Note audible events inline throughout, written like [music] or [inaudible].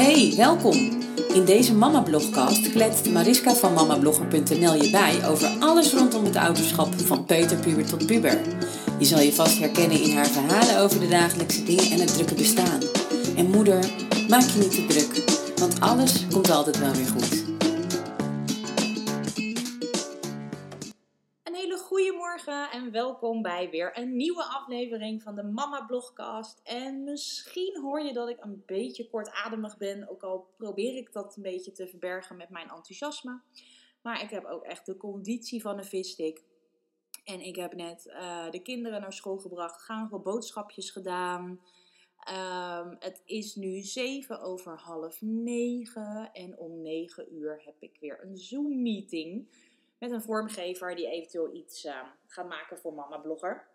Hey, welkom! In deze Mama Blogcast kletst Mariska van mamablogger.nl je bij over alles rondom het ouderschap van peuterpuber tot puber. Je zal je vast herkennen in haar verhalen over de dagelijkse dingen en het drukke bestaan. En moeder, maak je niet te druk, want alles komt altijd wel weer goed. Goede morgen en welkom bij weer een nieuwe aflevering van de Mama Blogcast. En misschien hoor je dat ik een beetje kortademig ben, ook al probeer ik dat een beetje te verbergen met mijn enthousiasme. Maar ik heb ook echt de conditie van een visstick. En ik heb net eh, de kinderen naar school gebracht, gaan wat boodschapjes gedaan. Ehm, het is nu 7 over half 9 en om 9 uur heb ik weer een Zoom-meeting met een vormgever die eventueel iets uh, gaat maken voor Mama Blogger.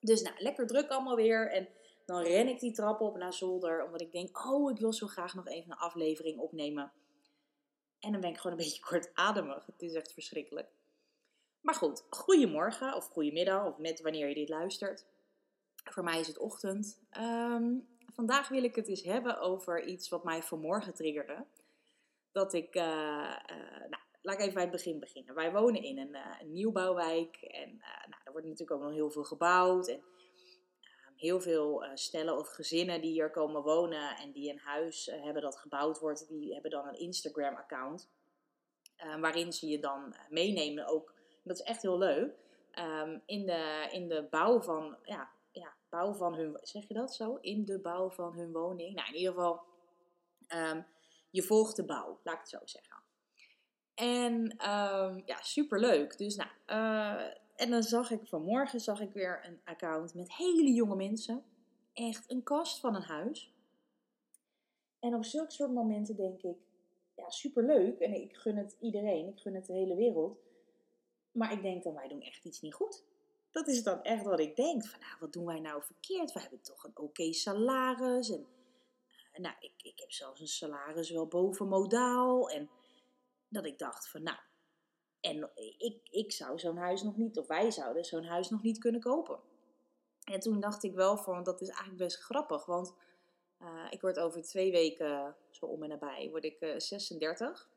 Dus nou, lekker druk allemaal weer. En dan ren ik die trap op naar zolder, omdat ik denk, oh, ik wil zo graag nog even een aflevering opnemen. En dan ben ik gewoon een [laughs] beetje kortademig. Het is echt verschrikkelijk. Maar goed, goedemorgen of goedemiddag, of net wanneer je dit luistert. Voor mij is het ochtend. Ehm, vandaag wil ik het eens hebben over iets wat mij vanmorgen triggerde. Dat ik, uh, uh, nou, laat ik even bij het begin beginnen. Wij wonen in een, uh, een nieuwbouwwijk en nou, er wordt natuurlijk ook nog heel veel gebouwd. En ehm, heel veel stellen of gezinnen die hier komen wonen en die een huis hebben dat gebouwd wordt, die hebben dan een Instagram-account. waarin ze je dan meenemen ook dat is echt heel leuk. Um, in, de, in de bouw van, ja, ja, bouw van hun, zeg je dat zo? In de bouw van hun woning. Nou, in ieder geval, um, je volgt de bouw, laat ik het zo zeggen. En um, ja, superleuk. Dus nou, uh, en dan zag ik vanmorgen zag ik weer een account met hele jonge mensen. Echt een kast van een huis. En op zulke soort momenten denk ik, ja, superleuk. En ik gun het iedereen, ik gun het de hele wereld. Maar ik denk dan, wij doen echt iets niet goed. Dat is dan echt wat ik denk. Van, nou, wat doen wij nou verkeerd? We hebben toch een oké salaris. En uh, nou, ik, ik heb zelfs een salaris wel boven modaal. En dat ik dacht van, nou, en ik, ik zou zo'n huis nog niet, of wij zouden zo'n huis nog niet kunnen kopen. En toen dacht ik wel van, dat is eigenlijk best grappig. Want uh, ik word over twee weken, zo om en nabij, word ik uh, 36.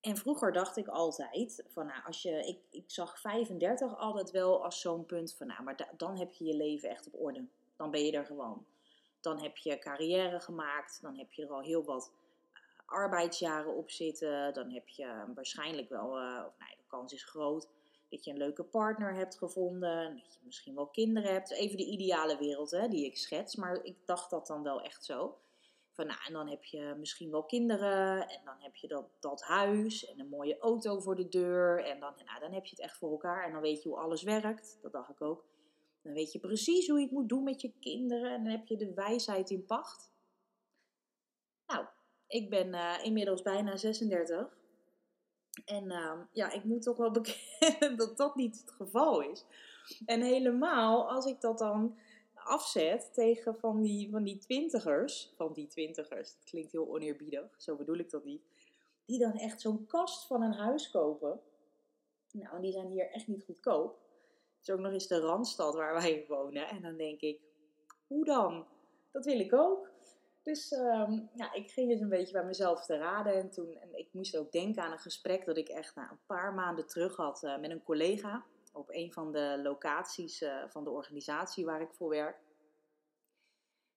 En vroeger dacht ik altijd van, nou, als je, ik, ik zag 35 altijd wel als zo'n punt van, nou, maar da, dan heb je je leven echt op orde. Dan ben je er gewoon. Dan heb je carrière gemaakt, dan heb je er al heel wat arbeidsjaren op zitten. Dan heb je waarschijnlijk wel, uh, of nee, de kans is groot, dat je een leuke partner hebt gevonden. Dat je misschien wel kinderen hebt. Even de ideale wereld hè, die ik schets, maar ik dacht dat dan wel echt zo. Van, nou, en dan heb je misschien wel kinderen en dan heb je dat, dat huis en een mooie auto voor de deur. En dan, nou, dan heb je het echt voor elkaar en dan weet je hoe alles werkt. Dat dacht ik ook. Dan weet je precies hoe je het moet doen met je kinderen en dan heb je de wijsheid in pacht. Nou, ik ben uh, inmiddels bijna 36. En uh, ja, ik moet toch wel [laughs] bekennen dat dat niet het geval is. En helemaal als ik dat dan afzet tegen van die, van die twintigers, van die twintigers, dat klinkt heel oneerbiedig, zo bedoel ik dat niet, die dan echt zo'n kast van een huis kopen. Nou, die zijn hier echt niet goedkoop. Het is ook nog eens de Randstad waar wij wonen. En dan denk ik, hoe dan? Dat wil ik ook. Dus um, ja, ik ging dus een beetje bij mezelf te raden. En, toen, en ik moest ook denken aan een gesprek dat ik echt na een paar maanden terug had uh, met een collega op een van de locaties uh, van de organisatie waar ik voor werk.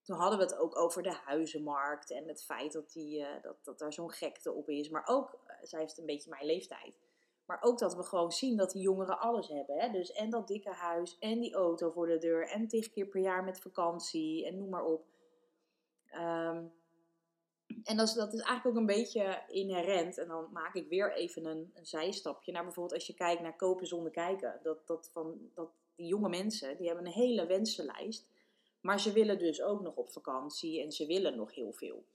Toen hadden we het ook over de huizenmarkt en het feit dat, die, uh, dat, dat er zo'n gekte op is. Maar ook, zij heeft een beetje mijn leeftijd. Maar ook dat we gewoon zien dat die jongeren alles hebben. Hè? Dus en dat dikke huis en die auto voor de deur en tig keer per jaar met vakantie en noem maar op. Um, en dat is, dat is eigenlijk ook een beetje inherent. En dan maak ik weer even een, zijstapje naar bijvoorbeeld als je kijkt naar kopen zonder kijken. Dat, dat, van, dat die jonge mensen, die hebben een hele wensenlijst. Maar ze willen dus ook nog op vakantie en ze willen nog heel veel.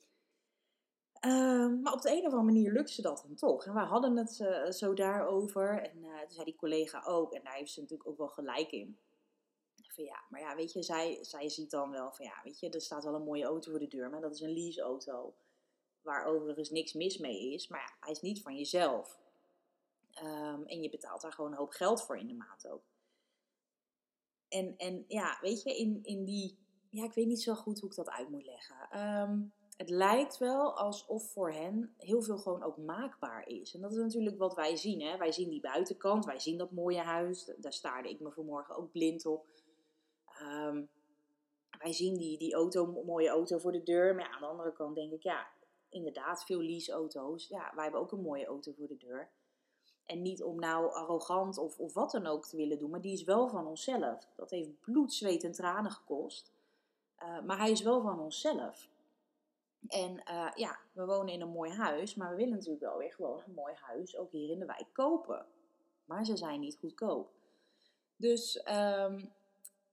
Uh, maar op de een of andere manier lukt ze dat dan toch. En wij hadden het uh, zo daarover. En uh, toen zei die collega ook. En daar heeft ze natuurlijk ook wel gelijk in. Ja, maar ja, weet je, zij, zij ziet dan wel van ja, weet je, er staat wel een mooie auto voor de deur. Maar dat is een leaseauto waar overigens niks mis mee is, maar ja, hij is niet van jezelf. Um, en je betaalt daar gewoon een hoop geld voor in de maand ook. En, en ja, weet je, in, in die, ja, ik weet niet zo goed hoe ik dat uit moet leggen. Um, het lijkt wel alsof voor hen heel veel gewoon ook maakbaar is. En dat is natuurlijk wat wij zien. Hè? Wij zien die buitenkant, wij zien dat mooie huis. Daar staarde ik me vanmorgen ook blind op. Ehm, wij zien die, die auto, mooie auto voor de deur. Maar ja, aan de andere kant denk ik, ja, inderdaad, veel leaseauto's. Ja, wij hebben ook een mooie auto voor de deur. En niet om nou arrogant of, of wat dan ook te willen doen, maar die is wel van onszelf. Dat heeft bloed, zweet en tranen gekost. Uh, maar hij is wel van onszelf. En uh, ja, we wonen in een mooi huis, maar we willen natuurlijk wel weer gewoon een mooi huis ook hier in de wijk kopen. Maar ze zijn niet goedkoop. Dus um,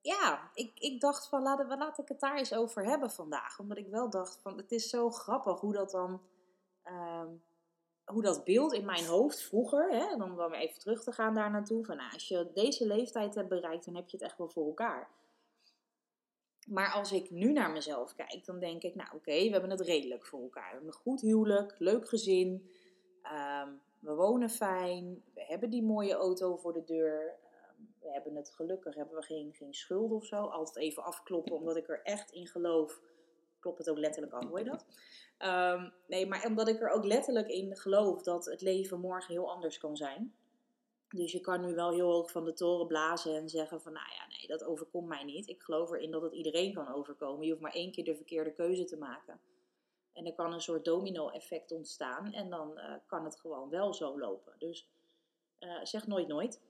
ja, ik, ik dacht van we, laat ik het daar eens over hebben vandaag. Omdat ik wel dacht van het is zo grappig hoe dat dan, um, hoe dat beeld in mijn hoofd vroeger, hè, en om dan weer even terug te gaan daar naartoe. Van nou, als je deze leeftijd hebt bereikt, dan heb je het echt wel voor elkaar. Maar als ik nu naar mezelf kijk, dan denk ik, nou oké, we hebben het redelijk voor elkaar. We hebben een goed huwelijk, leuk gezin, um, we wonen fijn, we hebben die mooie auto voor de deur. We hebben het gelukkig, hebben we geen, geen schuld of zo. Altijd even afkloppen, omdat ik er echt in geloof. Klop het ook letterlijk af, hoor je dat? Um, nee, maar omdat ik er ook letterlijk in geloof dat het leven morgen heel anders kan zijn. Dus je kan nu wel heel hoog van de toren blazen en zeggen van, nou ja, nee, dat overkomt mij niet. Ik geloof erin dat het iedereen kan overkomen. Je hoeft maar één keer de verkeerde keuze te maken. En er kan een soort domino-effect ontstaan en dan uh, kan het gewoon wel zo lopen. Dus uh, zeg nooit nooit.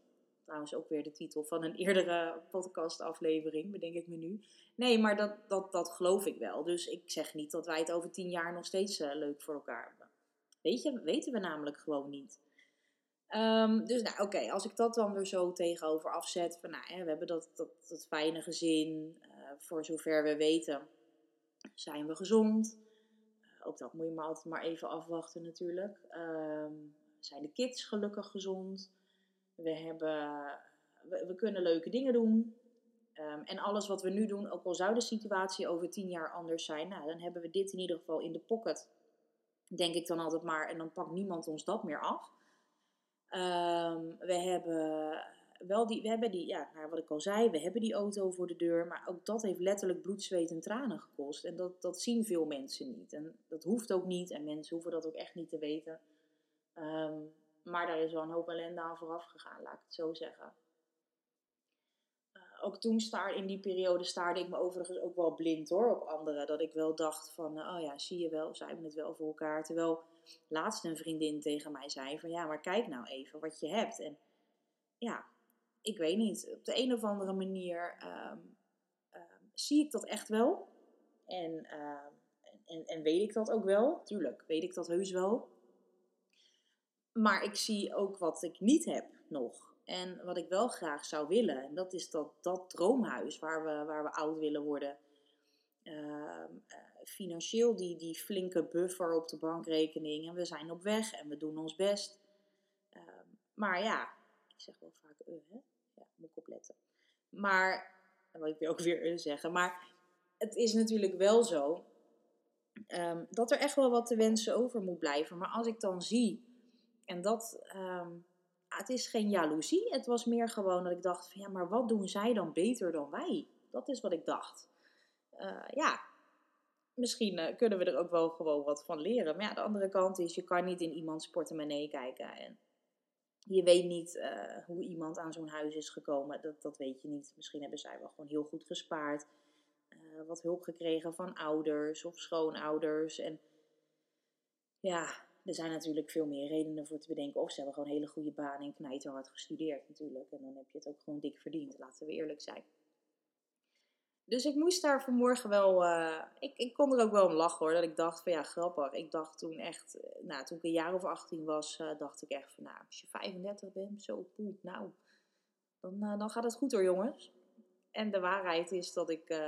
Trouwens ook weer de titel van een eerdere podcastaflevering, bedenk ik me nu. Nee, maar dat, dat, dat geloof ik wel. Dus ik zeg niet dat wij het over tien jaar nog steeds uh, leuk voor elkaar hebben. Weet je, weten we namelijk gewoon niet. Um, dus nou, oké, als ik dat dan weer zo tegenover afzet, van nou, hè, we hebben dat, dat, dat fijne gezin, uh, voor zover we weten, zijn we gezond. Uh, ook dat moet je maar altijd maar even afwachten natuurlijk. Um, zijn de kids gelukkig gezond? We, hebben, we, kunnen leuke dingen doen. Um, en alles wat we nu doen, ook al zou de situatie over tien jaar anders zijn, nou, dan hebben we dit in ieder geval in de pocket. Denk ik dan altijd maar, en dan pakt niemand ons dat meer af. Um, we hebben wel die, we hebben die, ja, nou, wat ik al zei, we hebben die auto voor de deur, maar ook dat heeft letterlijk bloed, zweet en tranen gekost. En dat, dat zien veel mensen niet. En dat hoeft ook niet, en mensen hoeven dat ook echt niet te weten. Um, maar daar is wel een hoop ellende aan vooraf gegaan, laat ik het zo zeggen. Uh, ook toen staar, in die periode staarde ik me overigens ook wel blind hoor op anderen. Dat ik wel dacht van, uh, oh ja, zie je wel, zij hebben het wel voor elkaar. Terwijl laatst een vriendin tegen mij zei van, ja, maar kijk nou even wat je hebt. En ja, ik weet niet, op de een of andere manier um, um, zie ik dat echt wel. En, uh, en, en weet ik dat ook wel. Tuurlijk, weet ik dat heus wel. Maar ik zie ook wat ik niet heb nog. En wat ik wel graag zou willen. En dat is dat, dat droomhuis waar we, waar we oud willen worden. Uh, uh, financieel die, die flinke buffer op de bankrekening. En we zijn op weg en we doen ons best. Uh, maar ja, ik zeg wel vaak uh, hè? Ja, moet ik opletten. Maar, en wat ik wil ook weer uh zeggen. Maar het is natuurlijk wel zo um, dat er echt wel wat te wensen over moet blijven. Maar als ik dan zie, en dat, um, het is geen jaloezie. Het was meer gewoon dat ik dacht van ja, maar wat doen zij dan beter dan wij? Dat is wat ik dacht. Uh, ja, misschien uh, kunnen we er ook wel gewoon wat van leren. Maar ja, de andere kant is, je kan niet in iemands portemonnee kijken. En je weet niet uh, hoe iemand aan zo'n huis is gekomen. Dat, dat weet je niet. Misschien hebben zij wel gewoon heel goed gespaard. wat hulp gekregen van ouders of schoonouders. En ja, er zijn natuurlijk veel meer redenen voor te bedenken. Of ze hebben gewoon hele goede baan en knijter hard gestudeerd natuurlijk. En dan heb je het ook gewoon dik verdiend, laten we eerlijk zijn. Dus ik moest daar vanmorgen wel, uh, ik, ik kon er ook wel om lachen hoor. Dat ik dacht van ja, grappig. Ik dacht toen echt, eh, nou toen ik een jaar of 18 was, uh, dacht ik echt van nou, als je 35 bent, zo poep, nou, dan, dan gaat het goed hoor jongens. En de waarheid is dat ik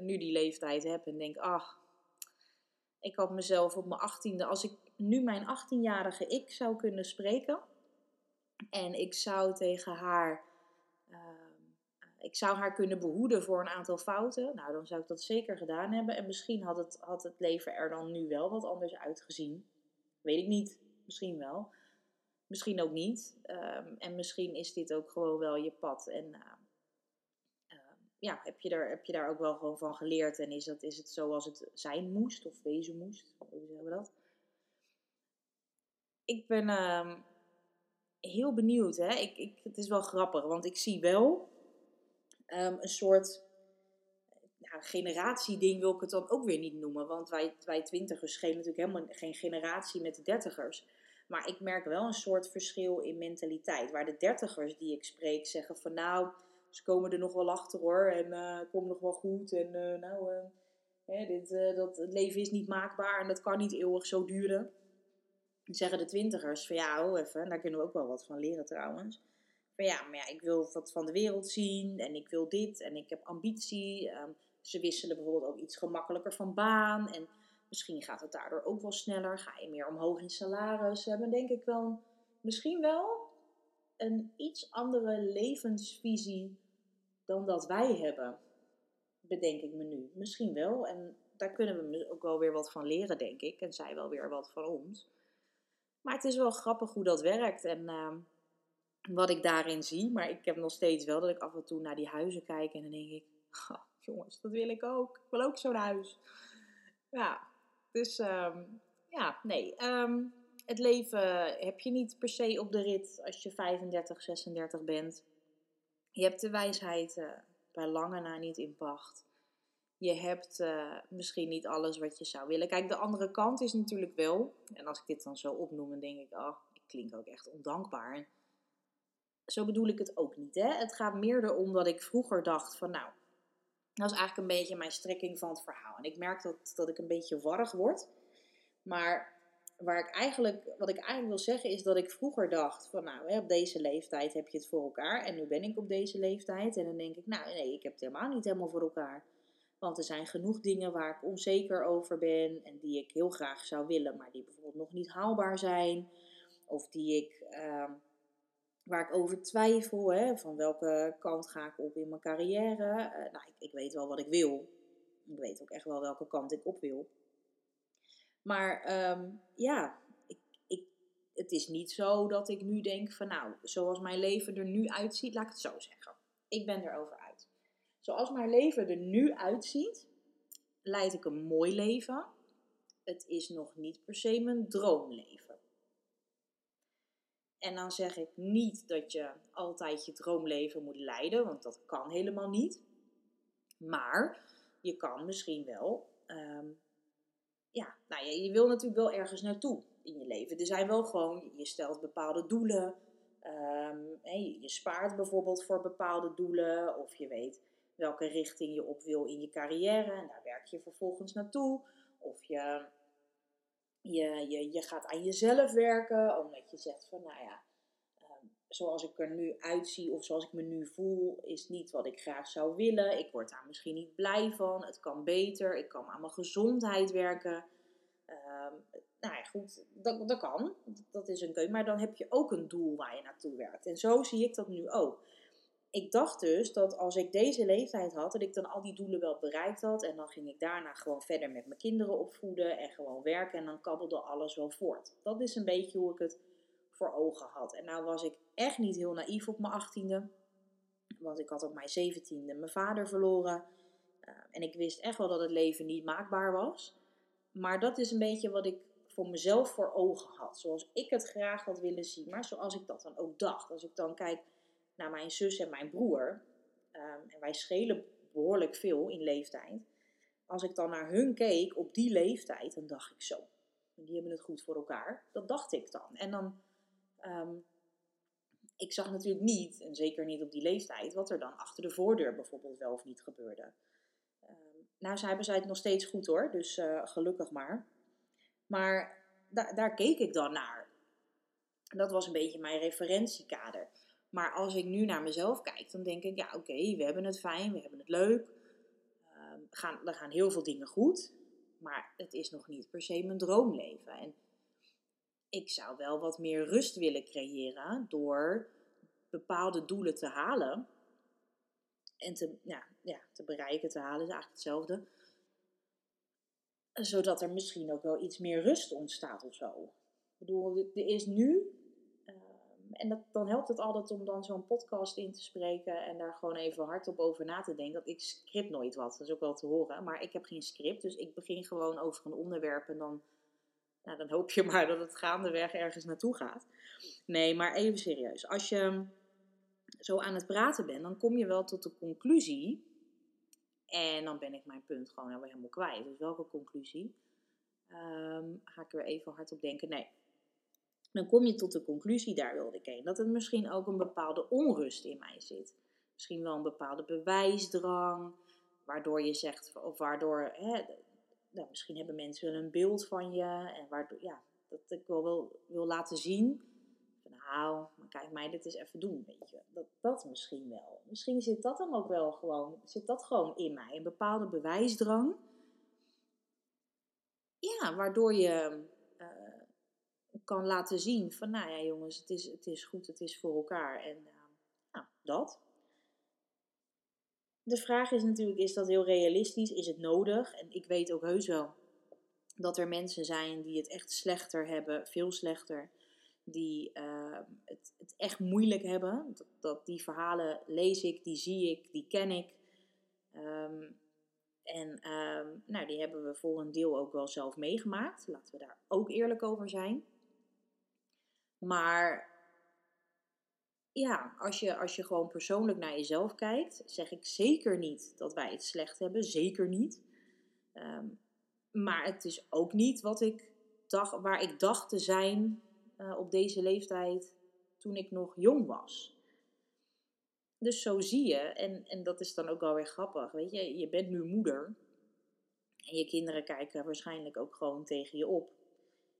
nu die leeftijd heb en denk, ach, ik had mezelf op mijn 18e, als ik nu mijn 18-jarige ik zou kunnen spreken en ik zou tegen haar ik zou haar kunnen behoeden voor een aantal fouten. Nou, dan zou ik dat zeker gedaan hebben. En misschien had het, had het leven er dan nu wel wat anders uitgezien. Weet ik niet. Misschien wel. Misschien ook niet. Um, en misschien is dit ook gewoon wel je pad. En uh, uh, ja, heb, je er, heb je daar ook wel gewoon van geleerd en is, dat, is het zoals het zijn moest of wezen moest? Hoe zeggen we dat? Ik ben ehm, heel benieuwd. Hè? Ik, ik, het is wel grappig, want ik zie wel ehm, een soort ja, generatieding wil ik het dan ook weer niet noemen. Want wij, wij twintigers schelen natuurlijk helemaal geen generatie met de dertigers. Maar ik merk wel een soort verschil in mentaliteit. Waar de dertigers die ik spreek zeggen van nou, ze komen er nog wel achter hoor. En uh, komt nog wel goed. En uh, nou, uh, hè, dit, dat, het leven is niet maakbaar en dat kan niet eeuwig zo duren. Zeggen de twintigers van ja, even, daar kunnen we ook wel wat van leren trouwens. Van ja, maar ja, ik wil wat van de wereld zien en ik wil dit en ik heb ambitie. Um, ze wisselen bijvoorbeeld ook iets gemakkelijker van baan. En misschien gaat het daardoor ook wel sneller. Ga je meer omhoog in salaris. Ze hebben denk ik wel, misschien wel een iets andere levensvisie dan dat wij hebben. Bedenk ik me nu. Misschien wel. En daar kunnen we ook wel weer wat van leren, denk ik. En zij wel weer wat van ons. Maar het is wel grappig hoe dat werkt. En uh, wat ik daarin zie. Maar ik heb nog steeds wel dat ik af en toe naar die huizen kijk. En dan denk ik, jongens, dat wil ik ook. Ik wil ook zo'n huis. Ja, dus um, ja, nee. Um, het leven heb je niet per se op de rit als je 35, 36 bent. Je hebt de wijsheid uh, bij lange na niet in pacht. Je hebt uh, misschien niet alles wat je zou willen. Kijk, de andere kant is natuurlijk wel, en als ik dit dan zo opnoem, dan denk ik, oh, ik klink ook echt ondankbaar. Zo bedoel ik het ook niet. Hè? Het gaat meer erom dat ik vroeger dacht van, nou, dat is eigenlijk een beetje mijn strekking van het verhaal. En ik merk dat, dat ik een beetje warrig word. Maar waar ik eigenlijk, wat ik eigenlijk wil zeggen is dat ik vroeger dacht van nou, op deze leeftijd heb je het voor elkaar. En nu ben ik op deze leeftijd. En dan denk ik, nou nee, ik heb het helemaal niet helemaal voor elkaar. Want er zijn genoeg dingen waar ik onzeker over ben en die ik heel graag zou willen, maar die bijvoorbeeld nog niet haalbaar zijn. Of die ik, uh, waar ik over twijfel, hè, van welke kant ga ik op in mijn carrière. Uh, nou, ik, ik weet wel wat ik wil. Ik weet ook echt wel welke kant ik op wil. Maar um, ja, ik, ik, het is niet zo dat ik nu denk van nou, zoals mijn leven er nu uitziet, laat ik het zo zeggen. Ik ben erover uit. Zoals mijn leven er nu uitziet, leid ik een mooi leven. Het is nog niet per se mijn droomleven. En dan zeg ik niet dat je altijd je droomleven moet leiden, want dat kan helemaal niet. Maar je kan misschien wel um, ja, nou ja, je wil natuurlijk wel ergens naartoe in je leven. Er zijn wel gewoon, je stelt bepaalde doelen. Um, je spaart bijvoorbeeld voor bepaalde doelen. Of je weet welke richting je op wil in je carrière. En daar werk je vervolgens naartoe. Of je, je, je, je gaat aan jezelf werken. Omdat je zegt van, nou ja, ehm, zoals ik er nu uitzie of zoals ik me nu voel, is niet wat ik graag zou willen. Ik word daar misschien niet blij van. Het kan beter. Ik kan aan mijn gezondheid werken. Um, nou ja, goed, dat, dat kan. Dat is een keuze. Maar dan heb je ook een doel waar je naartoe werkt. En zo zie ik dat nu ook. Ik dacht dus dat als ik deze leeftijd had, dat ik dan al die doelen wel bereikt had. En dan ging ik daarna gewoon verder met mijn kinderen opvoeden en gewoon werken. En dan kabbelde alles wel voort. Dat is een beetje hoe ik het voor ogen had. En nou was ik echt niet heel naïef op mijn achttiende. Want ik had op mijn zeventiende mijn vader verloren. Uh, en ik wist echt wel dat het leven niet maakbaar was. Maar dat is een beetje wat ik voor mezelf voor ogen had. Zoals ik het graag had willen zien. Maar zoals ik dat dan ook dacht. Als ik dan kijk naar mijn zus en mijn broer. Um, en wij schelen behoorlijk veel in leeftijd. Als ik dan naar hun keek op die leeftijd, dan dacht ik zo. Die hebben het goed voor elkaar. Dat dacht ik dan. En dan. Um, ik zag natuurlijk niet, en zeker niet op die leeftijd, wat er dan achter de voordeur bijvoorbeeld wel of niet gebeurde. Nou, ze hebben zij het nog steeds goed hoor, dus uh, gelukkig maar. Maar da daar keek ik dan naar. Dat was een beetje mijn referentiekader. Maar als ik nu naar mezelf kijk, dan denk ik, ja oké, we hebben het fijn, we hebben het leuk. Uh, gaan, er gaan heel veel dingen goed. Maar het is nog niet per se mijn droomleven. En ik zou wel wat meer rust willen creëren door bepaalde doelen te halen en te, ja, ja, te bereiken, te halen, is eigenlijk hetzelfde. Zodat er misschien ook wel iets meer rust ontstaat of zo. Ik bedoel, er is nu, en dan helpt het altijd om dan zo'n podcast in te spreken en daar gewoon even hardop over na te denken. Dat ik script nooit wat, dat is ook wel te horen. Maar ik heb geen script, dus ik begin gewoon over een onderwerp en dan, nou, dan hoop je maar dat het gaandeweg ergens naartoe gaat. Nee, maar even serieus. Als je zo aan het praten bent, dan kom je wel tot de conclusie. En dan ben ik mijn punt gewoon helemaal kwijt. Dus welke conclusie? Ehm, ga ik er even hard op denken? Nee, dan kom je tot de conclusie, daar wilde ik heen, dat er misschien ook een bepaalde onrust in mij zit. Misschien wel een bepaalde bewijsdrang, waardoor je zegt, of waardoor, hè, nou, misschien hebben mensen wel een beeld van je, en waardoor, ja, dat ik wel wil, wil laten zien. Van, nou, maar kijk mij dit eens even doen, weet je. Dat, dat misschien wel. Misschien zit dat dan ook wel gewoon, zit dat gewoon in mij, een bepaalde bewijsdrang. Ja, waardoor je kan laten zien van, nou ja jongens, het is, het is goed, het is voor elkaar. En uh, nou, dat. De vraag is natuurlijk, is dat heel realistisch? Is het nodig? En ik weet ook heus wel dat er mensen zijn die het echt slechter hebben, veel slechter. Die uh, het, het, echt moeilijk hebben. Dat, die verhalen lees ik, die zie ik, die ken ik. Um, en um, nou, die hebben we voor een deel ook wel zelf meegemaakt. Laten we daar ook eerlijk over zijn. Maar ja, als je, als je gewoon persoonlijk naar jezelf kijkt, zeg ik zeker niet dat wij het slecht hebben. Zeker niet. Ehm, maar het is ook niet wat ik dacht, waar ik dacht te zijn uh, op deze leeftijd toen ik nog jong was. Dus zo zie je, en, en dat is dan ook wel weer grappig. Weet je, je bent nu moeder. En je kinderen kijken waarschijnlijk ook gewoon tegen je op.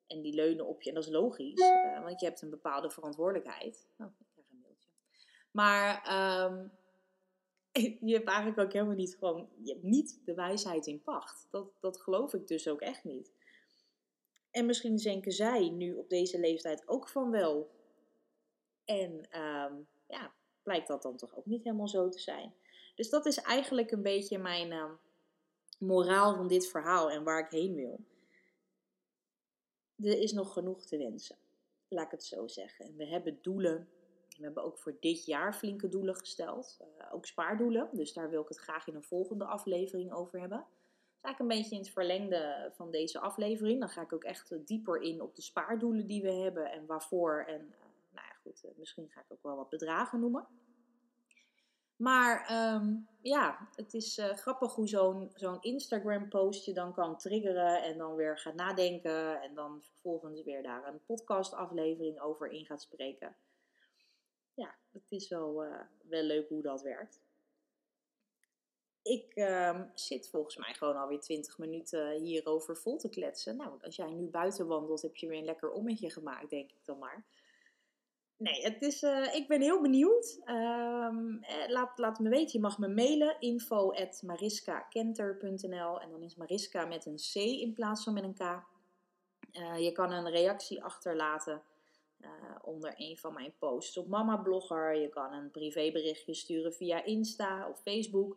En die leunen op je. En dat is logisch, uh, want je hebt een bepaalde verantwoordelijkheid. Oh, ik krijg een mailtje. Maar um, [laughs] je hebt eigenlijk ook helemaal niet gewoon. Je hebt niet de wijsheid in pacht. Dat, dat geloof ik dus ook echt niet. En misschien denken zij nu op deze leeftijd ook van wel. En um, ja, blijkt dat dan toch ook niet helemaal zo te zijn. Dus dat is eigenlijk een beetje mijn uh, moraal van dit verhaal en waar ik heen wil er is nog genoeg te wensen. Laat ik het zo zeggen. En we hebben doelen. We hebben ook voor dit jaar flinke doelen gesteld. Uh, ook spaardoelen. Dus daar wil ik het graag in een volgende aflevering over hebben. Dat is eigenlijk een beetje in het verlengde van deze aflevering. Dan ga ik ook echt dieper in op de spaardoelen die we hebben en waarvoor. En uh, nou ja, goed, uh, misschien ga ik ook wel wat bedragen noemen. Maar um, ja, het is uh, grappig hoe zo'n zo'n Instagram-post je dan kan triggeren en dan weer gaat nadenken en dan vervolgens weer daar een podcast-aflevering over in gaat spreken. Ja, het is wel, uh, wel leuk hoe dat werkt. Ik uh, zit volgens mij gewoon alweer 20 minuten hierover vol te kletsen. Nou, als jij nu buiten wandelt, heb je weer een lekker ommetje gemaakt, denk ik dan maar. Nee, het is, uh, ik ben heel benieuwd. Um, laat, laat me weten. Je mag me mailen. info at mariskakenter.nl En dan is Mariska met een C in plaats van met een K. Uh, je kan een reactie achterlaten onder een van mijn posts op Mama Blogger. Je kan een privéberichtje sturen via Insta of Facebook.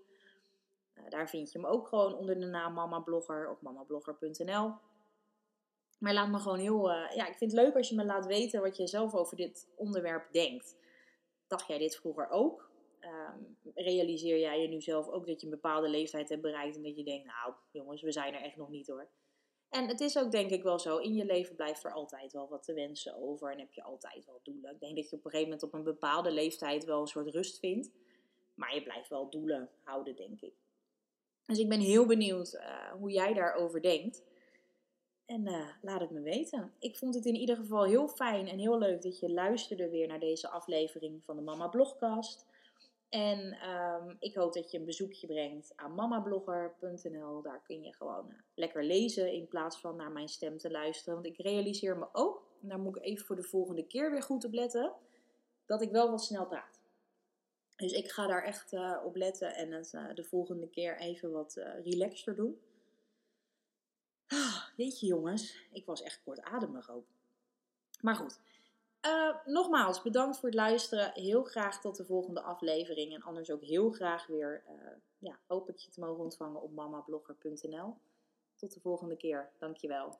daar vind je me ook gewoon onder de naam Mama Blogger op mamablogger.nl. Maar laat me gewoon heel. Uh, ja, ik vind het leuk als je me laat weten wat je zelf over dit onderwerp denkt. Dacht jij dit vroeger ook? Um, realiseer jij je nu zelf ook dat je een bepaalde leeftijd hebt bereikt en dat je denkt, nou jongens, we zijn er echt nog niet hoor. En het is ook denk ik wel zo, in je leven blijft er altijd wel wat te wensen over en heb je altijd wel doelen. Ik denk dat je op een gegeven moment op een bepaalde leeftijd wel een soort rust vindt, maar je blijft wel doelen houden, denk ik. Dus ik ben heel benieuwd uh, hoe jij daarover denkt. En uh, laat het me weten. Ik vond het in ieder geval heel fijn en heel leuk dat je luisterde weer naar deze aflevering van de Mama Blogcast. En um, ik hoop dat je een bezoekje brengt aan mamablogger.nl. Daar kun je gewoon uh, lekker lezen in plaats van naar mijn stem te luisteren. Want ik realiseer me ook, en daar moet ik even voor de volgende keer weer goed op letten, dat ik wel wat snel praat. Dus ik ga daar echt uh, op letten en het de volgende keer even wat relaxter doen. Ah, weet je jongens, ik was echt kortademig ook. Maar goed, uh, nogmaals bedankt voor het luisteren. Heel graag tot de volgende aflevering. En anders ook heel graag weer, uh, ja, hoop ik je te mogen ontvangen op mamablogger.nl. Tot de volgende keer. Dankjewel.